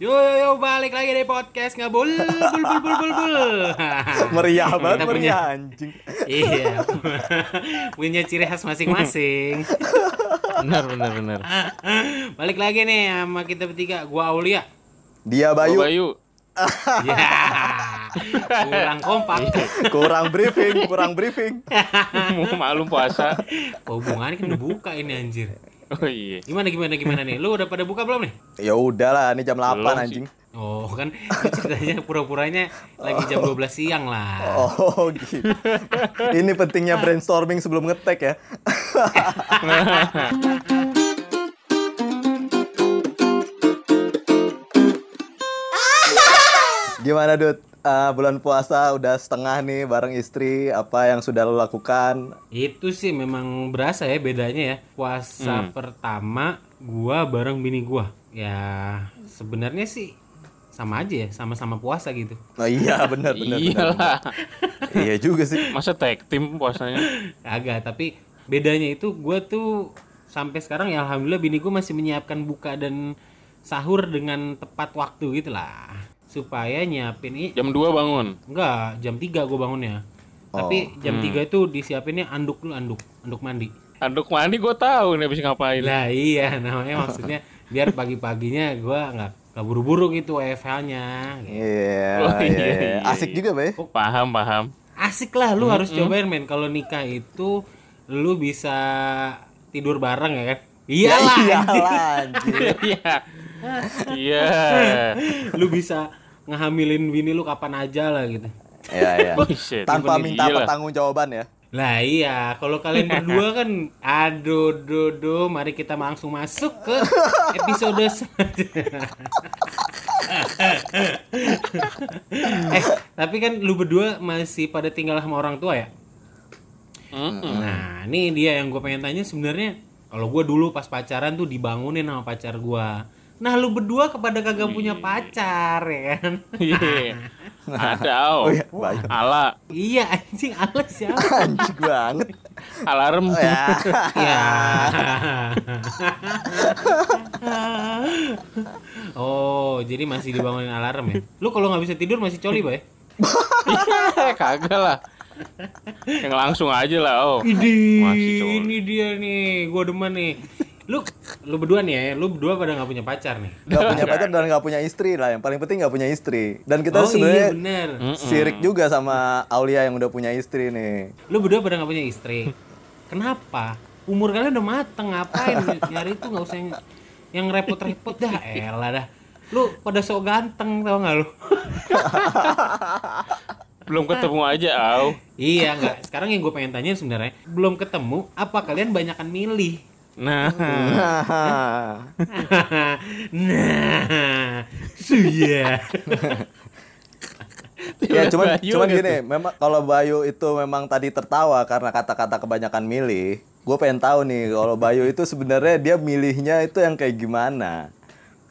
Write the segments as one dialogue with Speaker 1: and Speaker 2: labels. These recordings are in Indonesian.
Speaker 1: Yo yo yo balik lagi di podcast ngabul bul bul bul bul bul.
Speaker 2: Meriah banget,
Speaker 1: Kita punya-
Speaker 2: meriah anjing.
Speaker 1: iya. punya ciri khas masing-masing.
Speaker 3: benar benar benar
Speaker 1: balik lagi nih sama kita bertiga. Gua Aulia.
Speaker 2: Dia
Speaker 3: Bayu.
Speaker 2: Bayu
Speaker 3: Bayu
Speaker 1: Ya. Kurang kompak.
Speaker 2: kurang briefing, kurang briefing.
Speaker 3: mau maklum puasa
Speaker 1: hubungannya kan udah buka ini anjir.
Speaker 3: Oh iya
Speaker 1: Gimana gimana gimana nih? Lu udah pada buka belum nih?
Speaker 2: Ya udahlah, ini jam 8
Speaker 3: Belum sih.
Speaker 2: anjing.
Speaker 1: Oh kan ceritanya pura-puranya lagi jam 12 siang lah.
Speaker 2: Oh, gitu. Ini pentingnya brainstorming sebelum ngetek ya. Gimana, Dut? Eh, bulan puasa udah setengah nih bareng istri. Apa yang sudah lo lakukan?
Speaker 1: Itu sih memang berasa ya bedanya ya. Puasa
Speaker 3: Hmm.
Speaker 1: pertama gua bareng bini gua. Ya sebenarnya sih sama aja ya, sama-sama puasa gitu.
Speaker 2: Oh iya, benar benar.
Speaker 3: iyalah
Speaker 2: benar. Iya juga sih.
Speaker 3: masa tag tim puasanya
Speaker 1: Agak, tapi bedanya itu gua tuh sampai sekarang ya alhamdulillah bini gua masih menyiapkan buka dan sahur dengan tepat waktu gitu lah. Supaya nyiapin i
Speaker 3: jam 2 bangun
Speaker 1: enggak, jam 3 gua bangunnya. Tapi jam 3 itu disiapinnya anduk lu anduk, anduk mandi.
Speaker 3: anduk mandi gue tahu nih habis ngapain
Speaker 1: Lah iya namanya maksudnya biar pagi-paginya gua nggak nggak buru-buru gitu WFH-nya.
Speaker 2: Iya,
Speaker 3: Oh,
Speaker 2: iya,
Speaker 3: iya,
Speaker 2: iya.
Speaker 3: iya,
Speaker 2: Asik juga, Bay.
Speaker 3: paham paham
Speaker 1: Asik lah lu harus cobain men kalau nikah itu lu bisa tidur bareng ya kan? Iyalah.
Speaker 2: Iya
Speaker 1: anjing.
Speaker 2: lah, anjing.
Speaker 3: iya iya
Speaker 1: lu bisa ngehamilin bini lu kapan aja lah gitu.
Speaker 2: Iya, iya.
Speaker 3: Oh, shit.
Speaker 2: Tanpa
Speaker 3: Gila.
Speaker 2: minta pertanggungjawaban ya.
Speaker 1: Lah iya, kalau kalian berdua kan aduh duh, duh, mari kita langsung masuk ke episode selanjutnya. eh, tapi kan lu berdua masih pada tinggal sama orang tua ya?
Speaker 3: Mm-mm.
Speaker 1: Nah, ini dia yang gue pengen tanya sebenarnya kalau gue dulu pas pacaran tuh dibangunin sama pacar gue. Nah, lu berdua kepada kagak punya pacar ya kan?
Speaker 3: iya ada oh,
Speaker 2: Oh iya, Bayu.
Speaker 3: ala
Speaker 1: iya anjing alas ya.
Speaker 2: Anjing banget.
Speaker 3: alarm
Speaker 2: Oh, ya.
Speaker 1: Ya. oh, jadi masih dibangunin alarm ya? Lu kalau nggak bisa tidur masih coli, Bay?
Speaker 3: Iya, kagak lah yang langsung aja lah oh
Speaker 1: Idi,
Speaker 3: Masih coli.
Speaker 1: ini dia nih, gua demen nih. Lu lu berdua nih ya, lu berdua pada nggak punya pacar nih.
Speaker 2: Gak punya pacar dan gak punya istri lah. Yang paling penting gak punya istri. Dan kita
Speaker 1: oh iya
Speaker 2: sebenarnya
Speaker 1: bener.
Speaker 2: sirik juga sama Aulia yang udah punya istri nih.
Speaker 1: Lu berdua pada nggak punya istri. Kenapa? Umur kalian udah mateng, ngapain nyari itu nggak usah yang, yang repot-repot dah, elah dah. Lu pada sok ganteng tau gak lu?
Speaker 3: belum ketemu aja au
Speaker 1: iya nggak. Sekarang yang gue pengen tanya sebenarnya belum ketemu. Apa kalian banyakan milih?
Speaker 3: Nah
Speaker 2: Nah,
Speaker 1: nah, suya.
Speaker 2: ya cuman
Speaker 3: Bayu
Speaker 2: cuman
Speaker 3: gitu.
Speaker 2: gini, memang kalau Bayu itu memang tadi tertawa karena kata-kata kebanyakan milih. Gue pengen tahu nih kalau Bayu itu sebenarnya dia milihnya itu yang kayak gimana.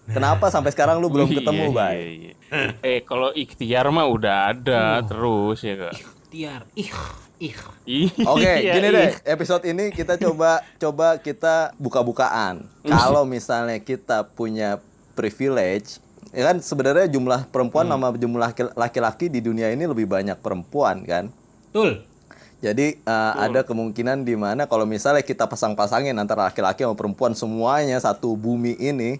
Speaker 2: Kenapa sampai sekarang lu belum
Speaker 3: Iya,
Speaker 2: ketemu,
Speaker 3: iya,
Speaker 2: Bay?
Speaker 3: iya. eh kalau ikhtiar mah udah ada terus ya kak
Speaker 1: Tiar, ih, ih.
Speaker 3: Iya,
Speaker 2: Oke, gini
Speaker 3: iya.
Speaker 2: deh. Episode ini kita coba coba kita buka-bukaan. Kalau misalnya kita punya privilege, ya kan sebenarnya jumlah perempuan sama jumlah laki- laki-laki di dunia ini lebih banyak perempuan kan.
Speaker 1: Betul.
Speaker 2: Jadi uh, ada kemungkinan di mana kalau misalnya kita pasang-pasangin antara laki-laki sama perempuan semuanya satu bumi ini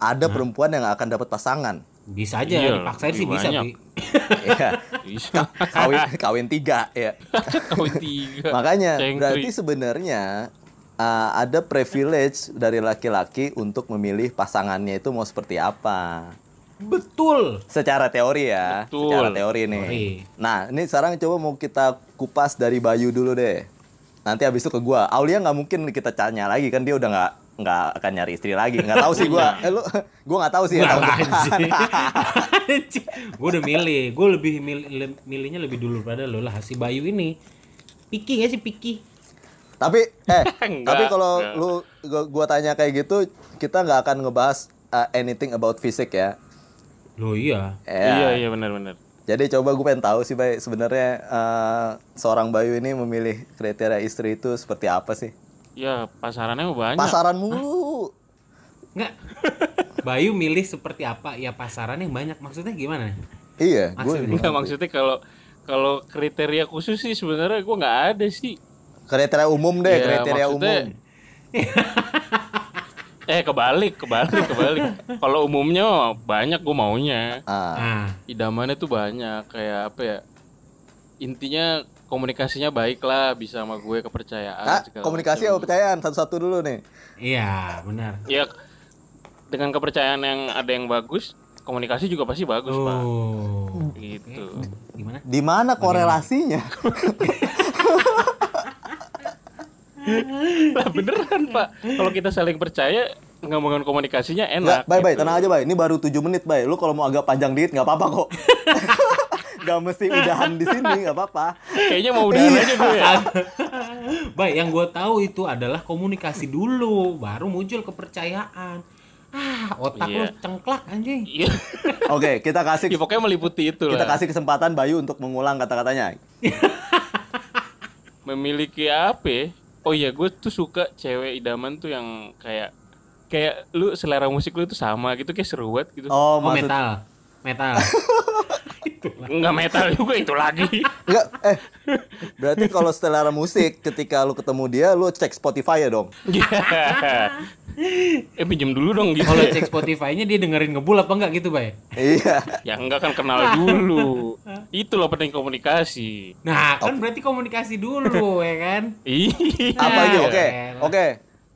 Speaker 2: ada perempuan yang akan dapat pasangan.
Speaker 1: Bisa aja
Speaker 3: Iya,
Speaker 1: dipaksain sih bisa,
Speaker 3: banyak.
Speaker 1: Bi.
Speaker 3: Bisa.
Speaker 2: kawin kawin tiga ya.
Speaker 3: Kawin tiga.
Speaker 2: Makanya
Speaker 3: Cengkri.
Speaker 2: berarti sebenarnya uh, ada privilege dari laki-laki untuk memilih pasangannya itu mau seperti apa.
Speaker 1: Betul.
Speaker 2: Secara teori ya,
Speaker 3: Betul.
Speaker 2: secara teori nih.
Speaker 1: Teori.
Speaker 2: Nah, ini sekarang coba mau kita kupas dari Bayu dulu deh. Nanti habis itu ke gua. Aulia nggak mungkin kita tanya lagi kan dia udah nggak nggak akan nyari istri lagi. Nggak tahu sih gua. Eh, lu, gua nggak tahu sih ya
Speaker 1: gue udah milih, gue lebih milih, le- milihnya lebih dulu pada lo lah si Bayu ini. Piki gak sih Piki?
Speaker 2: tapi eh
Speaker 3: Enggak,
Speaker 2: tapi kalau lu gua, gua tanya kayak gitu, kita nggak akan ngebahas uh, anything about fisik ya.
Speaker 1: Lo iya.
Speaker 3: Iya
Speaker 2: Ya.
Speaker 3: iya benar-benar.
Speaker 2: Jadi coba gue pengen tahu sih, Bay, sebenarnya eh, seorang Bayu ini memilih kriteria istri itu seperti apa sih?
Speaker 3: Ya pasarannya banyak.
Speaker 2: Pasaran mulu.
Speaker 1: Enggak. Bayu milih seperti apa? Ya pasarannya banyak. Maksudnya gimana?
Speaker 2: Iya, gue
Speaker 1: Maksudnya?
Speaker 3: Enggak maksudnya kalau kalau kriteria khusus sih sebenarnya gue nggak ada sih.
Speaker 2: kriteria umum deh,
Speaker 3: Ya,
Speaker 2: kriteria
Speaker 3: maksudnya-
Speaker 2: umum.
Speaker 3: Eh kebalik, kebalik, kebalik. kalau umumnya banyak gue maunya.
Speaker 2: Ah,
Speaker 1: Nah,
Speaker 3: Idamannya tuh banyak kayak apa ya? Intinya komunikasinya baik lah, bisa sama gue kepercayaan. Segala
Speaker 2: komunikasi
Speaker 3: macam.
Speaker 2: apa percayaan satu-satu dulu nih.
Speaker 1: iya benar.
Speaker 3: Ya dengan kepercayaan yang ada yang bagus, komunikasi juga pasti bagus pak.
Speaker 1: Oh.
Speaker 3: Gitu.
Speaker 1: Gimana?
Speaker 2: Di mana korelasinya?
Speaker 3: lah beneran pak. Kalau kita saling percaya, ngomongin komunikasinya enak.
Speaker 2: bye bye,
Speaker 3: gitu.
Speaker 2: tenang aja bye. Ini baru 7 menit bye. Lu kalau mau agak panjang dikit nggak apa-apa kok. Gak mesti udahan di sini, nggak apa-apa.
Speaker 3: Kayaknya mau udahan aja gue ya.
Speaker 1: Baik, yang gue tahu itu adalah komunikasi dulu, baru muncul kepercayaan. Ah, otak lu
Speaker 3: Iya.
Speaker 1: cengklak anjing.
Speaker 3: Iya.
Speaker 2: Oke, kita kasih
Speaker 3: ya pokoknya meliputi itu
Speaker 2: kita
Speaker 3: lah.
Speaker 2: kasih kesempatan Bayu untuk mengulang kata-katanya.
Speaker 3: Memiliki apa? ya? Oh iya, gue tuh suka cewek idaman tuh yang kayak kayak lu selera musik lu tuh sama gitu kayak seru banget gitu.
Speaker 2: Oh,
Speaker 1: Oh,
Speaker 2: maksud
Speaker 1: metal. Metal.
Speaker 3: Enggak metal juga itu lagi.
Speaker 2: Enggak, eh. Berarti kalau selera musik ketika lu ketemu dia lu cek Spotify ya dong.
Speaker 3: Iya. eh pinjem dulu dong gitu.
Speaker 1: Kalau cek Spotify-nya dia dengerin ngebul apa enggak gitu, Bay?
Speaker 2: Iya.
Speaker 3: Ya enggak kan kenal dulu. Itu loh penting komunikasi.
Speaker 1: Nah, kan berarti komunikasi dulu, ya kan?
Speaker 3: Iya.
Speaker 2: Apa lagi? Oke.
Speaker 1: elah.
Speaker 2: Oke.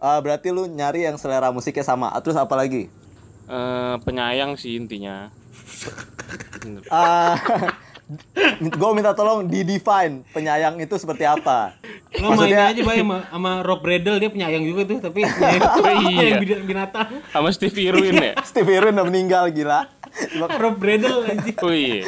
Speaker 2: Eh, berarti lu nyari yang selera musiknya sama. Terus apa lagi?
Speaker 3: Eh, penyayang sih intinya.
Speaker 2: Ah, gue minta tolong di define penyayang itu seperti apa.
Speaker 1: Lo mainnya aja Bay sama, sama Rob Bradle dia penyayang juga tuh, tapi penyayang, penyayang bid- binatang.
Speaker 3: Sama Steve Irwin ya.
Speaker 2: Steve Irwin udah meninggal gila.
Speaker 1: Rob Bradle anjing.
Speaker 3: Oh iya.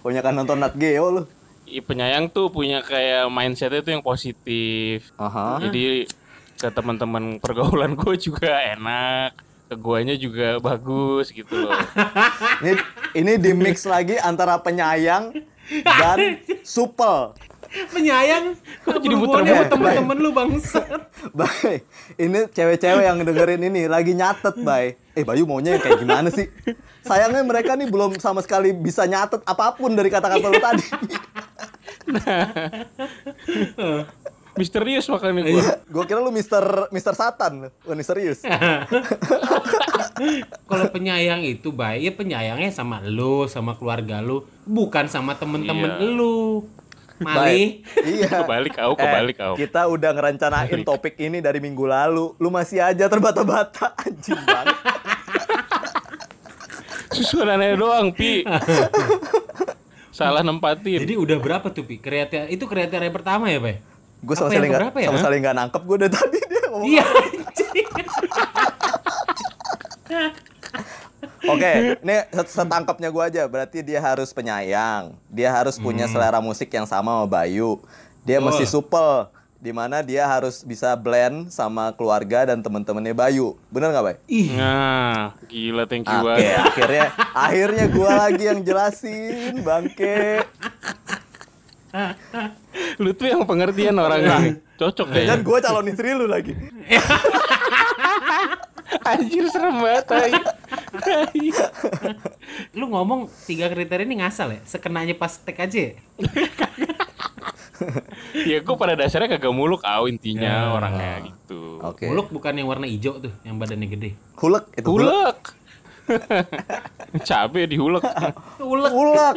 Speaker 2: punya kan nonton Nat Geo lu.
Speaker 3: Ih, penyayang tuh punya kayak mindsetnya tuh yang positif.
Speaker 2: Aha.
Speaker 3: Jadi ke teman-teman pergaulan gue juga enak. Ke guanya juga bagus gitu loh.
Speaker 2: Ini ini di mix lagi antara penyayang dan supel.
Speaker 1: Penyayang. Kok
Speaker 3: jadi muter-muter?
Speaker 1: temen-temen lu bangsat.
Speaker 2: Bay, ini cewek-cewek yang dengerin ini lagi nyatet, Bay. Eh, Bayu maunya yang kayak gimana sih? Sayangnya mereka nih belum sama sekali bisa nyatet apa pun dari kata-kata lu tadi.
Speaker 3: Misterius makanya gue.
Speaker 2: Gue kira lu Mister Mister Satan. Wah, ini serius.
Speaker 1: Kalau penyayang itu Bay, ya penyayangnya sama lu, sama keluarga lu, bukan sama temen-temen
Speaker 3: Iya.
Speaker 1: lu. Malih.
Speaker 2: Iya.
Speaker 3: Kebalik kau,
Speaker 2: Eh,
Speaker 3: kebalik kau.
Speaker 2: kita udah ngerencanain topik ini dari minggu lalu. Lu masih aja terbata-bata anjing banget.
Speaker 3: Susunannya doang, Pi. Salah nempatin.
Speaker 1: Jadi udah berapa tuh Pi? Kriteria itu kriteria pertama ya, Bay?
Speaker 2: Gue sama sekali nggak
Speaker 1: ya?
Speaker 2: sama sekali nggak nangkep gue dari tadi dia ngomong.
Speaker 1: Iya.
Speaker 2: Oke, ini set- setangkapnya gue aja. Berarti dia harus penyayang. Dia harus punya selera musik yang sama sama Bayu. Dia mesti supel. Di mana dia harus bisa blend sama keluarga dan temen-temennya Bayu. Bener nggak, Bay?
Speaker 1: Ih,
Speaker 3: Nah, gila thank you
Speaker 2: Oke,
Speaker 3: banget.
Speaker 2: akhirnya akhirnya gue lagi yang jelasin, bangke.
Speaker 3: Lu tuh yang pengertian orangnya. Cocok
Speaker 2: Dan
Speaker 3: kayaknya.
Speaker 2: gue calon istri lu lagi.
Speaker 3: Anjir serem banget. tai. Tai.
Speaker 1: lu ngomong tiga kriteria ini ngasal ya? Sekenanya pas tek aja ya?
Speaker 3: ya gue pada dasarnya kagak muluk au intinya
Speaker 1: Ya.
Speaker 3: orangnya gitu.
Speaker 2: Oke.
Speaker 1: Muluk bukan yang warna hijau tuh, yang badannya gede.
Speaker 2: Hulek itu hulek.
Speaker 3: Hulek. Cabe dihulek.
Speaker 1: Ulek.
Speaker 2: Hulek.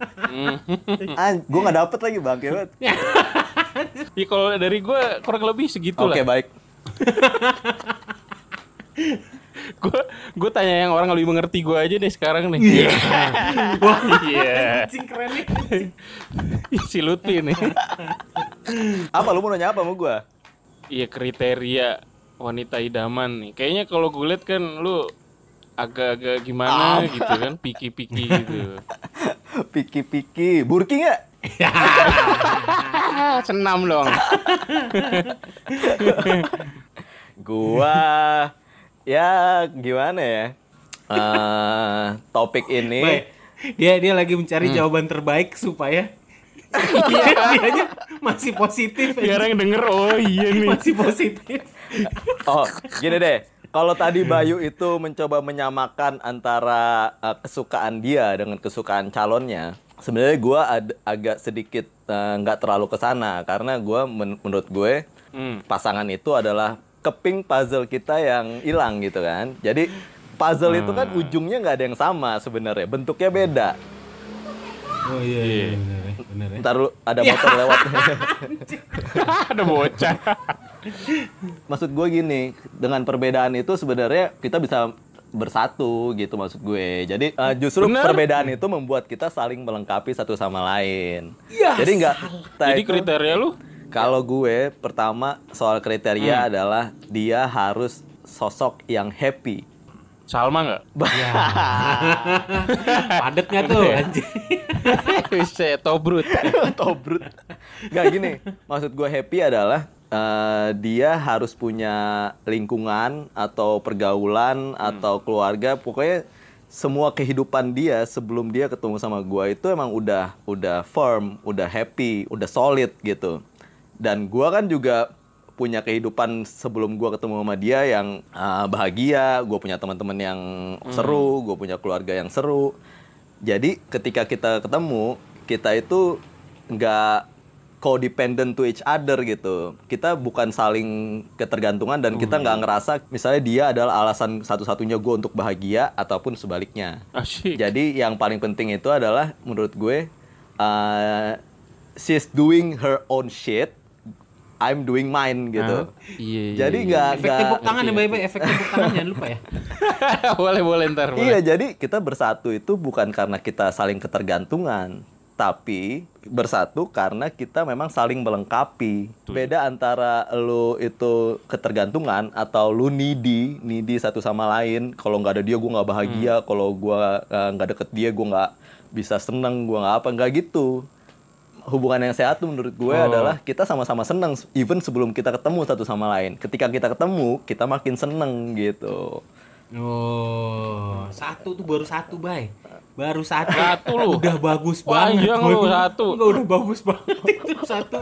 Speaker 2: An, gue nggak dapet lagi bangke banget.
Speaker 3: Ya kalau dari gue kurang lebih segitu
Speaker 2: Oke
Speaker 3: lah.
Speaker 2: baik.
Speaker 3: Gue gue tanya yang orang lebih mengerti gue aja deh sekarang nih.
Speaker 1: Wah,
Speaker 3: Iya.
Speaker 1: anjing keren nih.
Speaker 3: si Lutfi nih.
Speaker 2: Apa lu mau nanya apa sama gue?
Speaker 3: Iya kriteria wanita idaman nih. Kayaknya kalau gue liat kan lu agak-agak gimana gitu kan, piki-piki gitu.
Speaker 2: Piki-piki, burki nggak?
Speaker 3: Senam dong.
Speaker 2: Gua ya gimana ya? Eh, topik ini
Speaker 1: Baik. Dia dia lagi mencari jawaban terbaik supaya dia dianya masih positif
Speaker 3: Biar yang denger, oh iya nih.
Speaker 1: masih positif.
Speaker 2: oh gini deh Kalau tadi Bayu itu mencoba menyamakan antara uh, kesukaan dia dengan kesukaan calonnya, sebenarnya gue agak sedikit uh, nggak terlalu ke sana karena gue men- menurut gue
Speaker 3: Hmm.
Speaker 2: pasangan itu adalah keping puzzle kita yang hilang gitu kan. Jadi puzzle itu kan ujungnya nggak ada yang sama sebenarnya, bentuknya beda.
Speaker 1: Oh iya iya benar ya, benar ya.
Speaker 2: Ntar lu- ada motor lewat.
Speaker 3: Ada bocah.
Speaker 2: maksud gue gini, dengan perbedaan itu sebenarnya kita bisa bersatu gitu maksud gue. Jadi uh, justru
Speaker 3: Bener.
Speaker 2: perbedaan itu membuat kita saling melengkapi satu sama lain.
Speaker 1: Ya,
Speaker 2: Jadi nggak kita
Speaker 3: Jadi
Speaker 2: itu-
Speaker 3: kriteria lu
Speaker 2: Kalau gue pertama soal kriteria
Speaker 3: Hmm.
Speaker 2: adalah dia harus sosok yang happy.
Speaker 3: Salma nggak?
Speaker 1: Padet nggak tuh anjing.
Speaker 3: Bisa tobrut.
Speaker 2: Tobrut. Nggak gini, maksud gue happy adalah eh, dia harus punya lingkungan atau pergaulan atau keluarga, pokoknya semua kehidupan dia sebelum dia ketemu sama gue itu emang udah udah firm, udah happy, udah solid gitu. Dan gue kan juga punya kehidupan sebelum gue ketemu sama dia yang eh, bahagia, gue punya teman-teman yang seru, gue punya keluarga yang seru. Jadi ketika kita ketemu, kita itu nggak codependent to each other gitu. Kita bukan saling ketergantungan dan kita nggak ngerasa misalnya dia adalah alasan satu-satunya gue untuk bahagia ataupun sebaliknya.
Speaker 3: Asyik.
Speaker 2: Jadi yang paling penting itu adalah menurut gue uh, she's doing her own shit, I'm doing mine gitu.
Speaker 3: Iya. iya,
Speaker 2: Jadi
Speaker 3: iya.
Speaker 2: nggak
Speaker 1: Efek
Speaker 2: nggak
Speaker 1: tepuk tangan ya Bay Bay, efek tepuk tangan jangan lupa ya.
Speaker 3: boleh boleh ntar. boleh.
Speaker 2: Iya, jadi kita bersatu itu bukan karena kita saling ketergantungan, tapi bersatu karena kita memang saling melengkapi. Beda antara lu itu ketergantungan atau lu needy, needy satu sama lain. Kalau nggak ada dia gue nggak bahagia, kalau gua eh, nggak deket dia gue nggak bisa seneng, gua nggak apa, nggak gitu. Hubungan yang sehat tuh menurut gue
Speaker 3: Oh.
Speaker 2: adalah kita sama-sama seneng, even sebelum kita ketemu satu sama lain. Ketika kita ketemu, kita makin seneng gitu.
Speaker 1: Oh, satu tuh baru satu Bay. Baru satu.
Speaker 3: Satu lu.
Speaker 1: Udah bagus
Speaker 3: Panjang
Speaker 1: banget.
Speaker 3: lu, satu.
Speaker 1: Enggak udah bagus banget itu satu.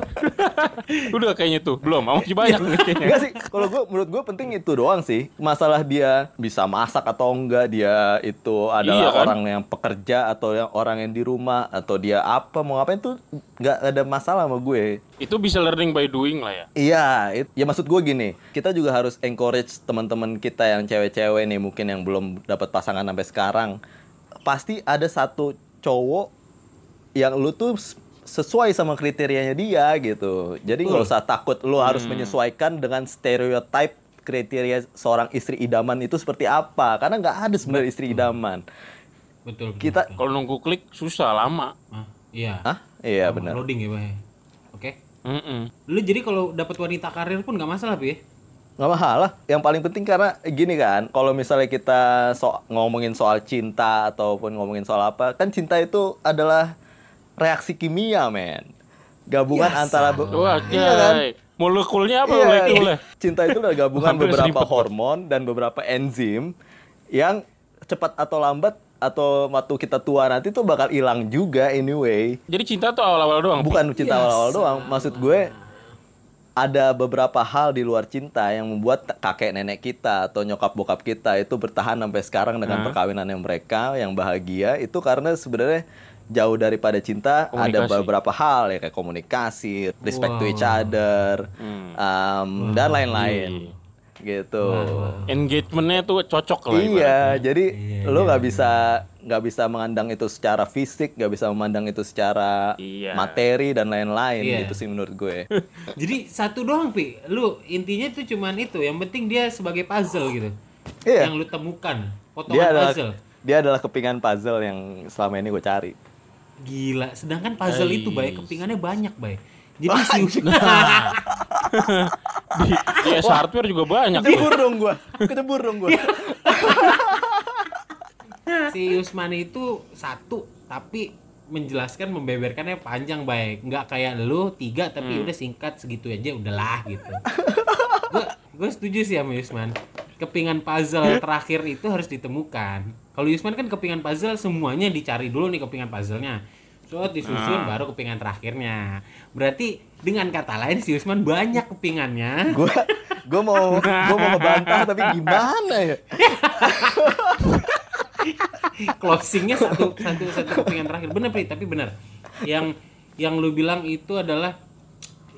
Speaker 3: Udah kayaknya tuh. Belum, masih banyak nih kayaknya.
Speaker 2: Enggak sih, kalau gue menurut gue penting itu doang sih. Masalah dia bisa masak atau enggak, dia itu adalah
Speaker 3: Iya kan?
Speaker 2: orang yang pekerja atau yang orang yang di rumah atau dia apa mau ngapain tuh nggak ada masalah sama gue.
Speaker 3: Itu bisa learning by doing lah ya.
Speaker 2: Iya, it- ya maksud gue gini, kita juga harus encourage teman-teman kita yang cewek-cewek nih mungkin yang belum dapat pasangan sampai sekarang. Pasti ada satu cowok yang lu tuh sesuai sama kriterianya dia gitu. Jadi nggak usah takut lu harus menyesuaikan dengan stereotype kriteria seorang istri idaman itu seperti apa. Karena nggak ada sebenarnya istri idaman.
Speaker 1: Betul. betul,
Speaker 2: Kita.
Speaker 3: Kalau nunggu klik susah lama.
Speaker 1: Ah, iya.
Speaker 2: ah, iya benar.
Speaker 1: Loading ya Bay. Oke.
Speaker 3: Mm-mm.
Speaker 1: Lu jadi kalau dapat wanita karir pun nggak masalah Bay.
Speaker 2: Nggak masalah. Yang paling penting karena gini kan kalau misalnya kita so ngomongin soal cinta ataupun ngomongin soal apa kan cinta itu adalah reaksi kimia men. Gabungan
Speaker 1: Ya,
Speaker 2: antara be-
Speaker 3: Wah,
Speaker 2: iya kan.
Speaker 3: Molekulnya apa
Speaker 2: Iya,
Speaker 3: molekulnya?
Speaker 2: cinta itu adalah gabungan beberapa hormon dan beberapa enzim yang cepat atau lambat atau waktu kita tua nanti tuh bakal hilang juga anyway.
Speaker 3: Jadi cinta tuh awal-awal doang.
Speaker 2: bukan cinta awal-awal doang. Maksud gue ada beberapa hal di luar cinta yang membuat kakek nenek kita atau nyokap bokap kita itu bertahan sampai sekarang dengan perkawinannya mereka yang bahagia itu karena sebenarnya jauh daripada cinta ada beberapa hal ya kayak komunikasi, respect to each other,
Speaker 3: Hmm.
Speaker 2: um, dan lain-lain gitu.
Speaker 3: Engagementnya tuh cocok lah.
Speaker 2: Iya,
Speaker 3: ibaratnya.
Speaker 2: jadi lu nggak bisa nggak bisa memandang itu secara fisik, nggak bisa memandang itu secara
Speaker 3: Iya.
Speaker 2: materi dan lain-lain
Speaker 1: Iya.
Speaker 2: gitu sih menurut gue.
Speaker 1: Jadi satu doang pi. Lu intinya tuh cuman itu. Yang penting dia sebagai puzzle gitu.
Speaker 2: Iya.
Speaker 1: Yang lu temukan. Potongan
Speaker 2: dia adalah
Speaker 1: puzzle.
Speaker 2: dia adalah kepingan puzzle yang selama ini gue cari.
Speaker 1: Gila. Sedangkan puzzle itu baik kepingannya banyak baik. Jadi si
Speaker 3: Di, di S hardware juga banyak.
Speaker 2: Kecebur dong gue, kecebur dong gue.
Speaker 1: si Usman itu satu tapi menjelaskan membeberkannya panjang baik. Nggak kayak lu tiga tapi udah singkat segitu aja udahlah gitu. Gue gue setuju sih sama Usman. Kepingan puzzle terakhir itu harus ditemukan. Kalau Usman kan kepingan puzzle semuanya dicari dulu nih kepingan puzzlenya. Set disusun baru kepingan terakhirnya. Berarti dengan kata lain si Usman banyak kepingannya.
Speaker 2: Gua gua mau gua mau ngebantah tapi gimana ya?
Speaker 1: closingnya satu satu satu kepingan terakhir bener Pri, tapi bener yang yang lu bilang itu adalah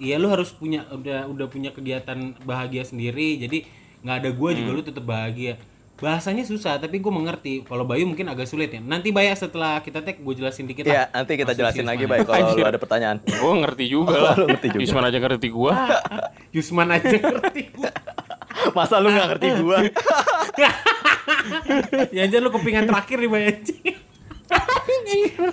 Speaker 1: ya lu harus punya udah udah punya kegiatan bahagia sendiri jadi nggak ada gua juga lu tetap bahagia bahasanya susah tapi gue mengerti kalau Bayu mungkin agak sulit ya nanti Bayak setelah kita tag gue jelasin dikit
Speaker 2: Iya,
Speaker 1: lah
Speaker 2: nanti kita
Speaker 1: Maksud
Speaker 2: jelasin
Speaker 1: si
Speaker 2: lagi
Speaker 1: Usman.
Speaker 2: baik kalau lu ada pertanyaan.
Speaker 3: Gue ngerti juga lah.
Speaker 2: Ngerti juga.
Speaker 3: Yusman aja ngerti gua.
Speaker 1: Yusman aja ngerti gua
Speaker 2: Masa lu nggak ngerti gua?
Speaker 1: ya aja lu kepingan terakhir nih Bayak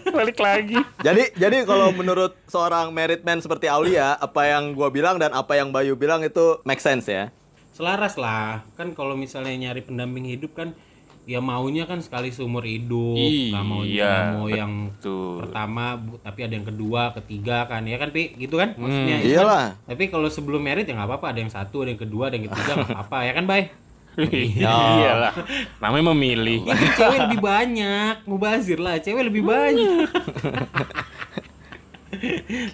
Speaker 3: Balik lagi.
Speaker 2: Jadi jadi kalau menurut seorang merit man seperti Aulia, apa yang gua bilang dan apa yang Bayu bilang itu make sense ya.
Speaker 1: selaras lah kan kalau misalnya nyari pendamping hidup kan ya maunya kan sekali seumur hidup nggak mau
Speaker 3: Iya,
Speaker 1: mau yang pertama tapi ada yang kedua ketiga kan ya kan pi gitu kan maksudnya Isman?
Speaker 2: iyalah.
Speaker 1: tapi kalau sebelum merit ya nggak apa-apa ada yang satu ada yang kedua ada yang ketiga nggak apa-apa ya kan bay
Speaker 3: Iya lah. Namanya memilih.
Speaker 1: Tapi cewek lebih banyak mubazir lah cewek lebih banyak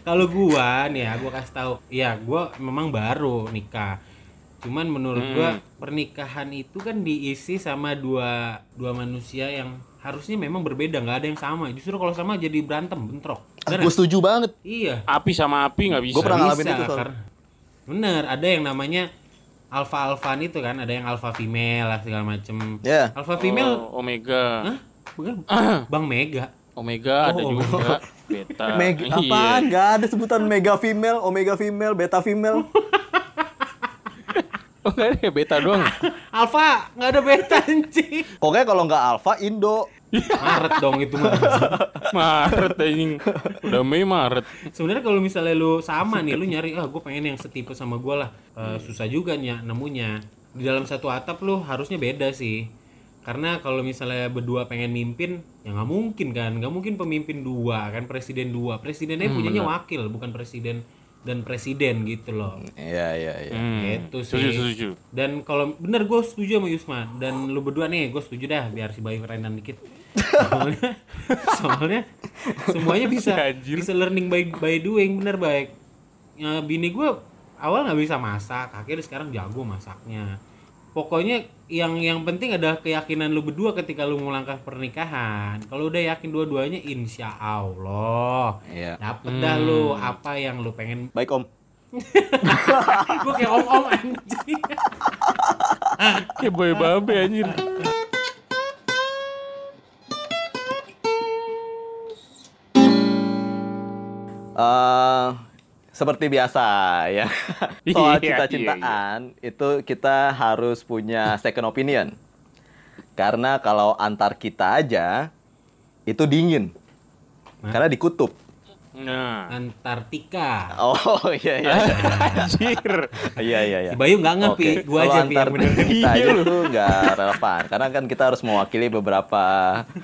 Speaker 1: kalau gua nih ya gua kasih tahu ya gua memang baru nikah cuman menurut gua pernikahan itu kan diisi sama dua dua manusia yang harusnya memang berbeda nggak ada yang sama justru kalau sama jadi berantem bentrok Bener
Speaker 2: Gue
Speaker 1: nggak?
Speaker 2: setuju banget.
Speaker 1: iya
Speaker 3: Api sama api nggak bisa.
Speaker 2: Gua pernah ngalamin
Speaker 1: bisa
Speaker 2: itu,
Speaker 1: karena bener ada yang namanya alpha alphaan itu kan ada yang alpha female lah segala macem
Speaker 2: Ya.
Speaker 1: alpha female
Speaker 3: Oh, Omega.
Speaker 1: Hah? Bukan. Bang Mega.
Speaker 3: Omega ada
Speaker 1: Oh,
Speaker 3: juga. Beta.
Speaker 2: Mega
Speaker 3: Iya.
Speaker 2: apaan? Gak ada sebutan mega female, omega female, beta female.
Speaker 3: Oh, nggak ada ya, beta doang.
Speaker 1: Alpha nggak ada beta anjing.
Speaker 2: Pokoknya kalau nggak alpha Indo.
Speaker 1: Maret dong itu mah.
Speaker 3: Maret anjing. Udah Mei Maret.
Speaker 1: Sebenarnya kalau misalnya lu sama nih, lu nyari ah gue pengen yang setipe sama gue lah. Eh, susah juga nih nemunya. Di dalam satu atap lu harusnya beda sih. Karena kalau misalnya berdua pengen mimpin, ya nggak mungkin kan, nggak mungkin pemimpin dua kan presiden dua. Presidennya punyanya wakil, bukan presiden dan presiden gitu loh.
Speaker 2: Iya iya iya.
Speaker 3: Hmm.
Speaker 1: Gitu sih.
Speaker 3: Setuju, setuju.
Speaker 1: Dan kalau bener gue setuju sama Yusman dan lu berdua nih gue setuju dah biar si Bayu kerenan dikit. Soalnya, soalnya semuanya bisa
Speaker 3: Anjir.
Speaker 1: bisa learning by by doing bener baik. Ya, bini gue awal nggak bisa masak, akhirnya sekarang jago masaknya. Pokoknya yang yang penting ada keyakinan lu berdua ketika lu mau langkah pernikahan. Kalau udah yakin dua-duanya, insya Allah
Speaker 2: Iya.
Speaker 1: dapet dah lu apa yang lu pengen.
Speaker 2: Baik Om.
Speaker 1: Gue kayak om-om anjing.
Speaker 3: Kayak boy babe anjir.
Speaker 2: eh seperti biasa ya. Soal
Speaker 3: Iya,
Speaker 2: cinta-cintaan itu kita harus punya second opinion. Karena kalau antar kita aja itu dingin. Karena di kutub.
Speaker 3: Nah.
Speaker 1: Antartika.
Speaker 2: Oh iya iya.
Speaker 3: Anjir.
Speaker 2: Iya iya iya.
Speaker 1: Si Bayu nggak ngerti,
Speaker 2: Oke,
Speaker 1: gua aja Pi, yang
Speaker 2: antar
Speaker 1: bener.
Speaker 2: kita aja
Speaker 3: Iya,
Speaker 2: itu nggak relevan karena kan kita harus mewakili beberapa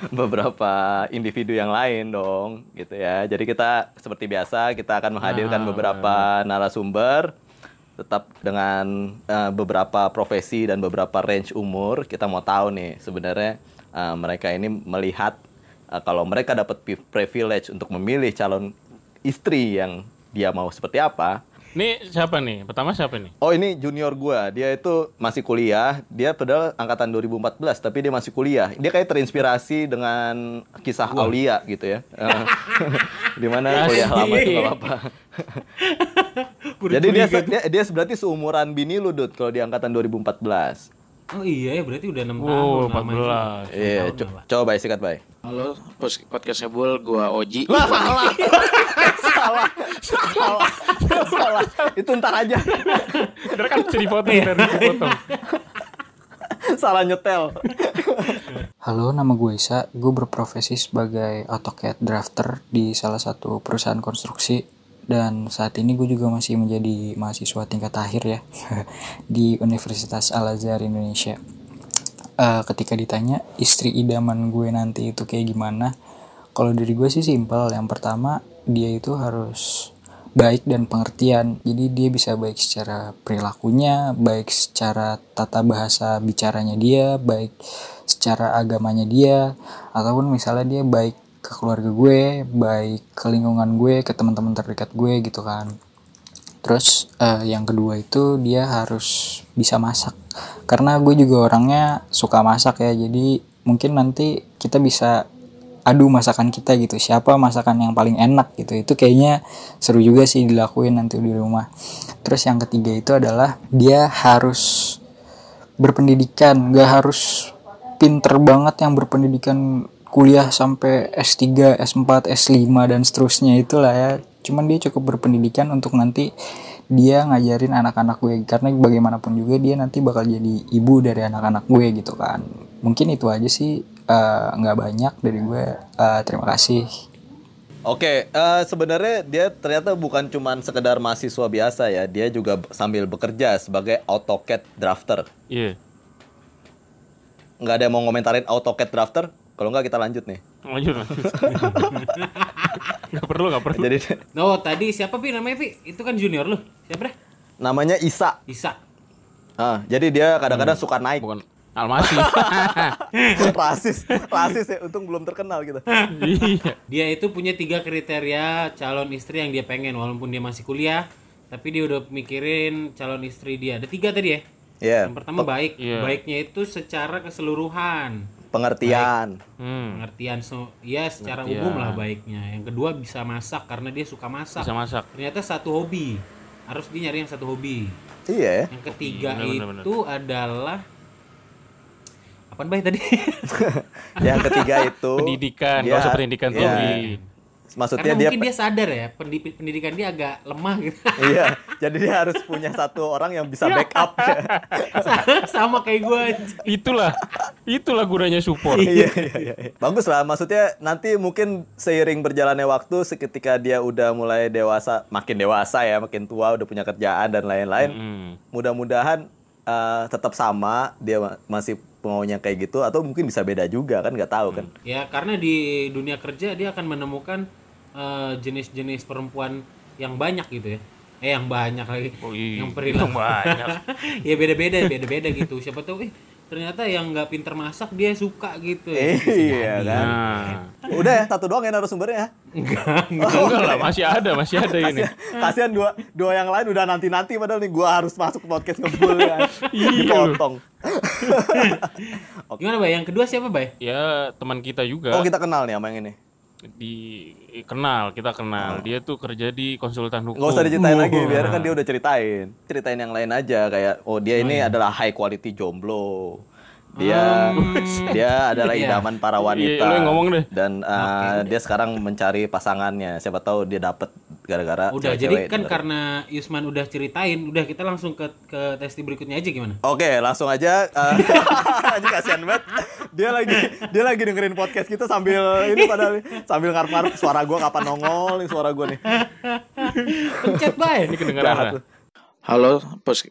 Speaker 2: beberapa individu yang lain dong gitu ya jadi kita seperti biasa kita akan menghadirkan
Speaker 1: Nah,
Speaker 2: beberapa narasumber tetap dengan eh, beberapa profesi dan beberapa range umur kita mau tahu nih sebenarnya eh, mereka ini melihat eh, kalau mereka dapat privilege untuk memilih calon istri yang dia mau seperti apa
Speaker 3: Nih siapa nih? Pertama siapa nih?
Speaker 2: Oh ini junior gua, dia itu masih kuliah. Dia padahal angkatan 2014, tapi dia masih kuliah. Dia kayak terinspirasi dengan kisah Aulia gitu ya. Eh, Di mana kuliah lama itu nggak apa-apa. Jadi dia, dia dia berarti seumuran bini lu Dut kalau di angkatan 2014.
Speaker 1: Oh iya ya berarti udah 6 tahun
Speaker 3: Oh,
Speaker 1: namanya.
Speaker 3: 14.
Speaker 2: Iya,
Speaker 1: tahun
Speaker 2: co- coba sikat bay.
Speaker 4: Halo, pos- podcast Sebul, gua Oji.
Speaker 2: Lah salah. salah. Salah. Salah. Itu ntar aja.
Speaker 3: Ntar kan bisa dipotong, ntar dipotong.
Speaker 2: salah nyetel.
Speaker 5: Halo, nama gue Isa. Gue berprofesi sebagai AutoCAD drafter di salah satu perusahaan konstruksi. Dan saat ini gue juga masih menjadi mahasiswa tingkat akhir ya di Universitas Al-Azhar Indonesia. Eh, ketika ditanya istri idaman gue nanti itu kayak gimana, kalau dari gue sih simpel. Yang pertama, dia itu harus baik dan pengertian. Jadi dia bisa baik secara perilakunya, baik secara tata bahasa bicaranya dia, baik secara agamanya dia, ataupun misalnya dia baik ke keluarga gue baik ke lingkungan gue ke teman-teman terdekat gue gitu kan. Terus eh, yang kedua itu dia harus bisa masak. Karena gue juga orangnya suka masak ya jadi mungkin nanti kita bisa adu masakan kita gitu. Siapa masakan yang paling enak gitu? Itu kayaknya seru juga sih dilakuin nanti di rumah. Terus yang ketiga itu adalah dia harus berpendidikan. Gak harus pinter banget yang berpendidikan kuliah sampai S3, S4, S5 dan seterusnya itulah ya cuman dia cukup berpendidikan untuk nanti dia ngajarin anak-anak gue karena bagaimanapun juga dia nanti bakal jadi ibu dari anak-anak gue gitu kan mungkin itu aja sih eh, nggak banyak dari gue Eh, terima kasih
Speaker 2: Oke, eh, sebenarnya dia ternyata bukan cuman sekedar mahasiswa biasa ya, dia juga sambil bekerja sebagai AutoCAD drafter.
Speaker 3: Iya.
Speaker 2: Nggak ada yang mau ngomentarin AutoCAD drafter? Kalau nggak kita lanjut nih.
Speaker 3: Lanjut lanjut. Gak perlu gak perlu.
Speaker 2: Jadi
Speaker 1: No, tadi siapa Pi namanya Pi? Itu kan junior lu. Siapa dah?
Speaker 2: namanya Isa.
Speaker 1: Isa.
Speaker 2: Ah, jadi dia kadang-kadang suka naik.
Speaker 3: Bukan Almasi.
Speaker 2: rasis, rasis ya. Untung belum terkenal gitu.
Speaker 3: iya.
Speaker 1: Dia itu punya tiga kriteria calon istri yang dia pengen walaupun dia masih kuliah, tapi dia udah mikirin calon istri dia. Ada tiga tadi ya.
Speaker 2: Iya.
Speaker 1: Yang pertama baik,
Speaker 3: Iya.
Speaker 1: baiknya itu secara keseluruhan.
Speaker 2: Pengertian.
Speaker 3: Hmm.
Speaker 1: Pengertian so, ya secara
Speaker 3: Pengertian.
Speaker 1: umum lah baiknya. Yang kedua bisa masak karena dia suka masak.
Speaker 3: Bisa masak.
Speaker 1: Ternyata satu hobi. Harus dia nyari yang satu hobi.
Speaker 2: Iya ya.
Speaker 1: Yang ketiga
Speaker 3: Bener, bener, bener.
Speaker 1: itu adalah apa baik tadi?
Speaker 2: Yang ketiga itu
Speaker 3: Pendidikan, gak usah pendidikan
Speaker 2: iya.
Speaker 3: tinggi.
Speaker 2: Maksudnya
Speaker 1: Karena
Speaker 2: dia
Speaker 1: mungkin dia sadar ya pendi- pendidikan dia agak lemah gitu.
Speaker 2: iya, jadi dia harus punya satu orang yang bisa backup.
Speaker 1: Sama kayak gue.
Speaker 3: Itulah. Itulah gunanya support.
Speaker 2: iya, iya, iya. Bagus lah, maksudnya nanti mungkin seiring berjalannya waktu seketika dia udah mulai dewasa, makin dewasa ya, makin tua, udah punya kerjaan dan lain-lain.
Speaker 3: Hmm.
Speaker 2: Mudah-mudahan eh, tetap sama, dia ma- masih maunya kayak gitu atau mungkin bisa beda juga kan nggak tahu kan.
Speaker 1: Ya karena di dunia kerja dia akan menemukan eh, jenis-jenis perempuan yang banyak gitu ya. Eh yang banyak lagi.
Speaker 3: Oh, iya,
Speaker 1: yang perilaku
Speaker 3: yang banyak.
Speaker 1: ya beda-beda, beda-beda gitu. Siapa tahu eh ternyata yang nggak pinter masak dia suka gitu. ya. Bisa
Speaker 2: Iya kan.
Speaker 3: Nah.
Speaker 2: Udah ya, satu doang ya narasumbernya ya.
Speaker 1: Enggak,
Speaker 3: Enggak lah, masih ada, masih ada ini.
Speaker 2: Kasihan dua dua yang lain udah nanti-nanti padahal nih gua harus masuk ke podcast ngebul ya.
Speaker 3: Iya,
Speaker 2: Dipotong.
Speaker 1: Gimana bay? Yang kedua siapa bay?
Speaker 3: Ya, teman kita juga
Speaker 2: Oh, kita kenal nih sama yang ini.
Speaker 3: Di kenal, kita kenal. Dia tuh kerja di konsultan hukum.
Speaker 2: Nggak usah diceritain lagi, biar kan dia udah ceritain. Ceritain yang lain aja kayak oh dia ini adalah high quality jomblo. Dia dia adalah
Speaker 1: Iya.
Speaker 2: idaman para
Speaker 3: Iya,
Speaker 2: wanita.
Speaker 3: yang ngomong deh.
Speaker 2: Dan uh, dia sekarang mencari pasangannya. Siapa tahu dia dapet gara-gara
Speaker 1: Udah,
Speaker 2: cewek-cewek
Speaker 1: jadi kan
Speaker 2: dengerin.
Speaker 1: karena Yusman udah ceritain, udah kita langsung ke ke testi berikutnya aja gimana?
Speaker 2: Oke, langsung aja. Uh, anjing kasihan banget. Dia lagi dia lagi dengerin podcast kita sambil ini padahal sambil ngarep-ngarep suara gua kapan nongol nih suara gua nih.
Speaker 1: Pencet bay.
Speaker 3: Ini
Speaker 2: lu.
Speaker 4: Halo,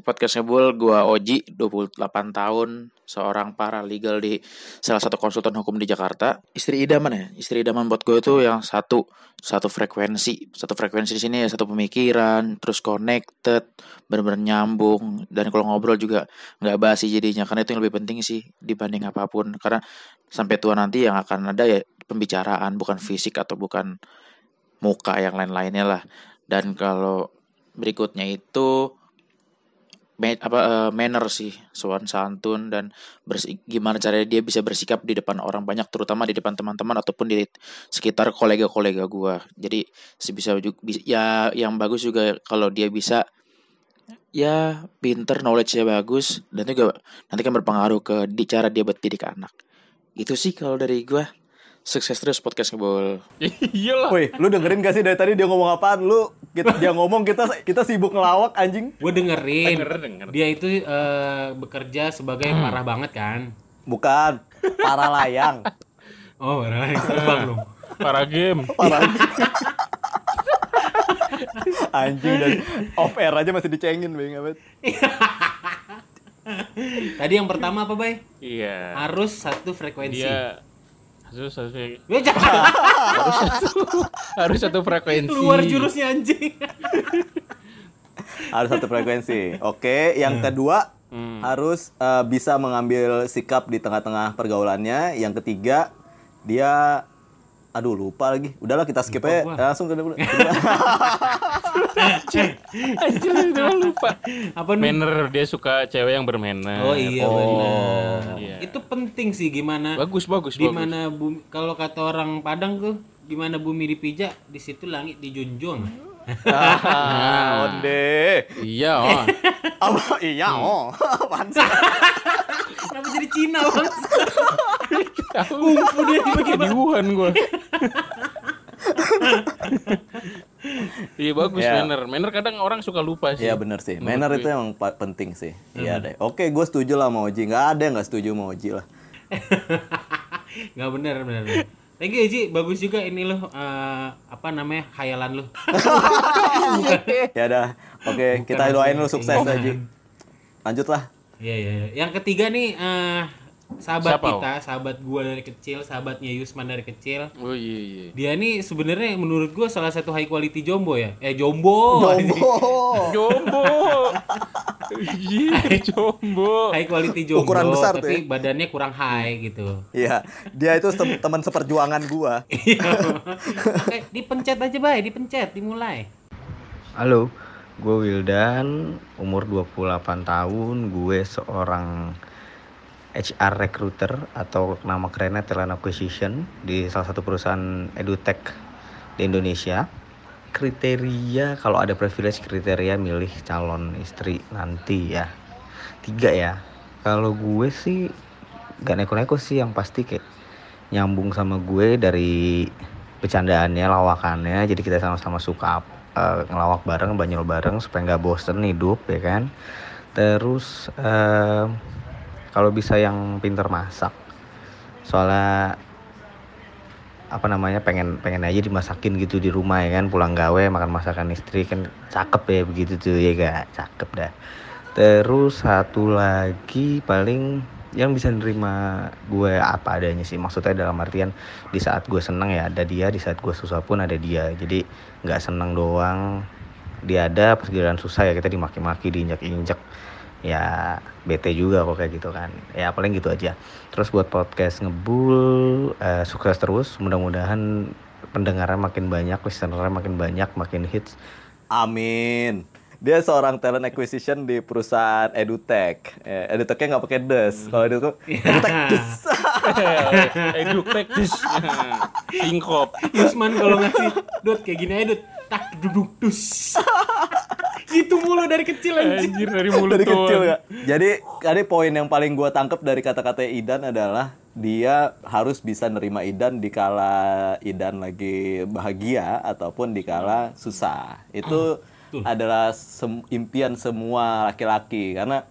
Speaker 4: podcast Ngebul, gua Oji, 28 tahun, seorang paralegal di salah satu konsultan hukum di Jakarta. Istri idaman ya, istri idaman buat gue itu yang satu, satu frekuensi, satu frekuensi di sini ya satu pemikiran, terus connected, benar-benar nyambung, dan kalau ngobrol juga nggak basi jadinya, karena itu yang lebih penting sih dibanding apa pun, karena sampai tua nanti yang akan ada ya pembicaraan, bukan fisik atau bukan muka yang lain-lainnya lah. Dan kalau berikutnya itu apa eh, manner sih sopan santun dan bersi- gimana caranya dia bisa bersikap di depan orang banyak terutama di depan teman-teman ataupun di sekitar kolega-kolega gua. Jadi sebisa juga ya yang bagus juga kalau dia bisa ya pinter knowledge-nya bagus dan juga nanti kan berpengaruh ke di cara dia berdidik anak. Itu sih kalau dari gua sukses terus podcast ngebol
Speaker 3: Iyalah.
Speaker 2: Woi, lu dengerin gak sih dari tadi dia ngomong apaan? Lu kita, dia ngomong kita kita sibuk ngelawak anjing.
Speaker 1: Gue dengerin.
Speaker 3: Denger, denger.
Speaker 1: Dia itu eh, bekerja sebagai parah banget kan.
Speaker 2: Bukan para layang.
Speaker 1: Oh, parah. Terbang dong.
Speaker 3: Para game.
Speaker 2: Parah. anjing dan off air aja masih dicengin bang.
Speaker 1: Tadi yang pertama apa, Bay?
Speaker 3: Iya.
Speaker 1: Harus satu frekuensi.
Speaker 3: Dia harus harus
Speaker 1: Ya, jangan.
Speaker 3: harus satu frekuensi.
Speaker 1: Keluar jurusnya anjing.
Speaker 2: Harus satu frekuensi. Oke, yang kedua harus eh, bisa mengambil sikap di tengah-tengah pergaulannya. Yang ketiga dia aduh lupa lagi udahlah kita skip aja
Speaker 1: gua.
Speaker 2: langsung ke kedua
Speaker 3: Anjir, udah lupa.
Speaker 1: Apa nih?
Speaker 3: Manner dia suka cewek yang bermanner.
Speaker 1: Oh iya benar.
Speaker 3: Iya.
Speaker 1: Itu penting sih gimana
Speaker 3: Bagus bagus
Speaker 1: di
Speaker 3: bagus.
Speaker 1: mana bumi kalau kata orang Padang tuh di mana bumi dipijak di situ langit dijunjung.
Speaker 2: Ah, onde
Speaker 3: Iya, oh.
Speaker 2: apa iya oh apaan sih?
Speaker 1: Kenapa jadi Cina bang? Kungfu dia tiba-tiba.
Speaker 3: di Wuhan gua. Iya bagus
Speaker 2: Ya.
Speaker 3: manner. Manner kadang orang suka lupa sih.
Speaker 2: Iya bener sih, manner itu yang penting sih. Iya deh. Oke, gue setuju lah sama Oji. Nggak ada yang nggak setuju sama Oji lah.
Speaker 1: Nggak benar benar. benar. Thank you Ji, bagus juga ini loh eh, apa namanya khayalan lo.
Speaker 2: ya dah. Oke, kita doain lu sukses
Speaker 1: keinginan.
Speaker 2: Oji. Lanjut lah.
Speaker 1: Iya iya. iya. Yang ketiga nih eh, sahabat
Speaker 3: Siapa,
Speaker 1: kita, sahabat gua dari kecil, sahabatnya Yusman dari kecil.
Speaker 3: Oh iya iya.
Speaker 1: Dia nih sebenarnya menurut gua salah satu high quality jombo ya. Eh jombo.
Speaker 2: Jombo.
Speaker 3: Jombo. Iya, jombo.
Speaker 1: high quality jombo
Speaker 2: Ukuran besar tuh
Speaker 1: tapi
Speaker 2: ya.
Speaker 1: badannya kurang high gitu.
Speaker 2: Iya, dia itu tem- teman seperjuangan gua.
Speaker 1: Iya. Oke, dipencet aja bay, dipencet, dimulai.
Speaker 6: Halo, gue Wildan, umur 28 tahun, gue seorang HR recruiter atau nama kerennya talent acquisition di salah satu perusahaan edutech di Indonesia. Kriteria kalau ada privilege kriteria milih calon istri nanti ya. Tiga ya. Kalau gue sih gak neko-neko sih yang pasti kayak nyambung sama gue dari bercandaannya, lawakannya. Jadi kita sama-sama suka eh, ngelawak bareng, banyol bareng supaya nggak bosen hidup ya kan. Terus eh, kalau bisa yang pinter masak. Soalnya apa namanya pengen pengen aja dimasakin gitu di rumah ya kan? Pulang gawe makan masakan istri kan cakep ya begitu tuh ya gak cakep dah. Terus satu lagi paling yang bisa nerima gue apa adanya sih. Maksudnya dalam artian di saat gue seneng ya ada dia di saat gue susah pun ada dia. Jadi nggak seneng doang. Dia ada pas giliran susah ya kita dimaki-maki diinjak-injak ya bete juga kok kayak gitu kan ya paling gitu aja terus buat podcast ngebul eh, sukses terus mudah-mudahan pendengarnya makin banyak listenernya makin banyak makin hits
Speaker 2: Amin. Dia seorang talent acquisition di perusahaan edutech. Eh, edutechnya nggak pakai des. Kalau edutech, edutech des.
Speaker 3: Edutech dis. Singkop.
Speaker 1: Yusman kalau ngasih dot kayak gini aja dot tak duduk dus. Gitu mulu dari kecil.
Speaker 3: Anjir dari mulut
Speaker 2: dari kecil ya. Jadi tadi poin yang paling gua tangkap dari kata-kata Idan adalah dia harus bisa nerima Idan di kala Idan lagi bahagia ataupun di kala susah. Itu adalah sem- impian semua laki-laki karena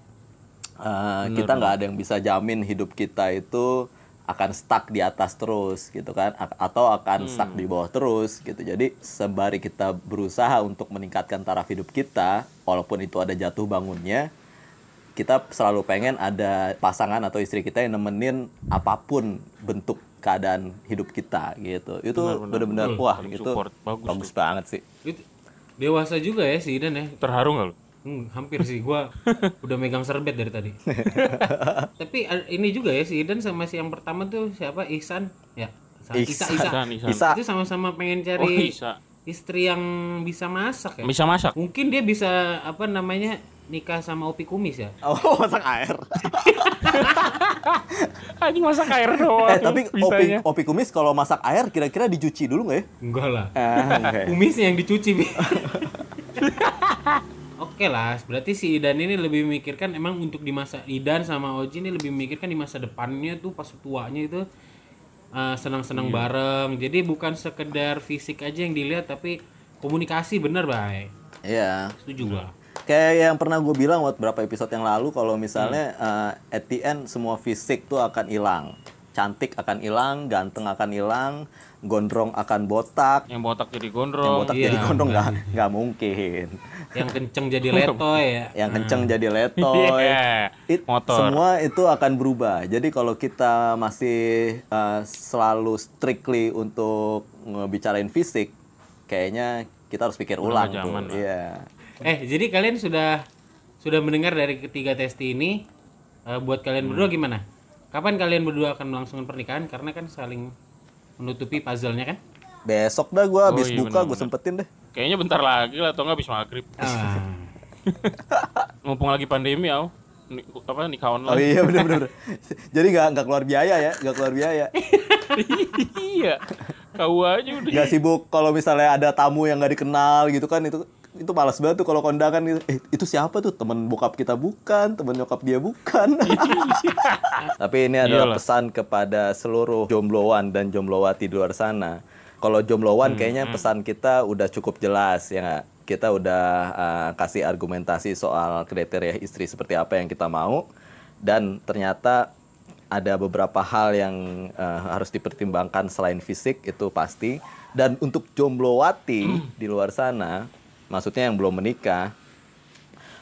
Speaker 2: uh, kita nggak ada yang bisa jamin hidup kita itu akan stuck di atas terus gitu kan? A- atau akan stuck di bawah terus gitu. Jadi sembari kita berusaha untuk meningkatkan taraf hidup kita walaupun itu ada jatuh bangunnya kita selalu pengen ada pasangan atau istri kita yang nemenin apa pun bentuk keadaan hidup kita gitu. Itu benar-benar wah
Speaker 3: Saling
Speaker 2: itu
Speaker 3: support. Bagus
Speaker 2: bagus banget sih.
Speaker 1: Itu dewasa juga ya si Idan ya.
Speaker 3: Terharu nggak lu?
Speaker 1: Hmm, hampir sih gua udah megang serbet dari tadi. Tapi a- ini juga ya si Idan sama si yang pertama tuh siapa? Ihsan ya. Sa- Isa, Isa.
Speaker 3: Ihsan, Ihsan.
Speaker 2: bisa
Speaker 1: Itu sama-sama pengen
Speaker 3: Oh,
Speaker 1: cari
Speaker 3: bisa.
Speaker 1: istri yang bisa masak ya.
Speaker 3: Bisa masak.
Speaker 1: Mungkin dia bisa apa namanya nikah sama Opi Kumis ya.
Speaker 2: oh masak air
Speaker 3: Anjing masak air doang.
Speaker 2: eh tapi opi,
Speaker 3: bisanya.
Speaker 2: opi kumis kalau masak air kira-kira dicuci dulu nggak ya
Speaker 1: Enggak lah.
Speaker 2: Ah, oke.
Speaker 1: Kumisnya yang dicuci. Oke lah, berarti si Idan ini lebih memikirkan emang untuk di masa Idan sama Oji ini lebih memikirkan di masa depannya tuh pas tuanya itu eh, senang-senang bareng. Jadi bukan sekedar fisik aja yang dilihat tapi komunikasi bener baik.
Speaker 2: Iya.
Speaker 1: Setuju gua.
Speaker 2: Kayak yang pernah gue bilang waktu beberapa episode yang lalu kalau misalnya eh, at the end semua fisik tuh akan hilang. Cantik akan hilang, ganteng akan hilang, gondrong akan botak,
Speaker 3: Yang botak jadi
Speaker 2: yang
Speaker 3: gondrong.
Speaker 2: botak
Speaker 1: iya,
Speaker 2: jadi gondrong nggak nggak mungkin.
Speaker 1: Yang kenceng jadi letoy ya.
Speaker 2: Yang kenceng jadi letoy.
Speaker 3: Iya,
Speaker 2: It-
Speaker 3: motor.
Speaker 2: Semua itu akan berubah. Jadi kalau kita masih eh, selalu strictly untuk ngebicarain fisik, kayaknya kita harus pikir ulang tuh. Iya.
Speaker 1: Eh, jadi kalian sudah sudah mendengar dari ketiga testi ini Eh, buat kalian berdua gimana? Kapan kalian berdua akan melangsungkan pernikahan? Karena kan saling menutupi puzzle-nya kan?
Speaker 2: Besok dah gue habis
Speaker 3: iya,
Speaker 2: buka gue sempetin deh.
Speaker 3: Kayaknya bentar lagi lah atau nggak habis maghrib.
Speaker 1: Ah.
Speaker 3: Mumpung lagi pandemi, au. Ni- apa nikah
Speaker 2: Oh
Speaker 3: online?
Speaker 2: iya bener-bener. Jadi nggak nggak keluar biaya ya, nggak keluar biaya.
Speaker 3: iya. Kau aja udah.
Speaker 2: Nggak sibuk kalau misalnya ada tamu yang nggak dikenal gitu kan itu itu malas banget tuh kalau kondangan gitu. Eh, itu siapa tuh temen bokap kita bukan, temen nyokap dia bukan. Tapi ini adalah
Speaker 3: Iyalah.
Speaker 2: pesan kepada seluruh jombloan dan jomblowati di luar sana. Kalau jombloan kayaknya pesan kita udah cukup jelas ya nggak? Kita udah uh, kasih argumentasi soal kriteria istri seperti apa yang kita mau dan ternyata ada beberapa hal yang uh, harus dipertimbangkan selain fisik itu pasti dan untuk jomblowati di luar sana maksudnya yang belum menikah.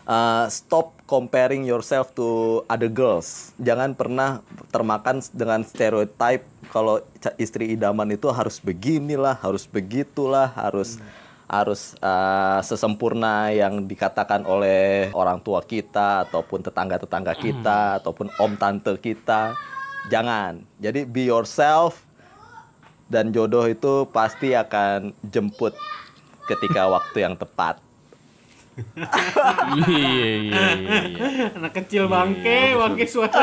Speaker 2: Uh, stop comparing yourself to other girls. Jangan pernah termakan dengan stereotype kalau istri idaman itu harus beginilah harus begitulah harus harus uh, sesempurna yang dikatakan oleh orang tua kita ataupun tetangga-tetangga kita ataupun om tante kita. Jangan. Jadi be yourself dan jodoh itu pasti akan jemput ketika waktu yang tepat
Speaker 3: Iya, iya, iya, iya.
Speaker 1: Anak kecil bangke, bangke suara.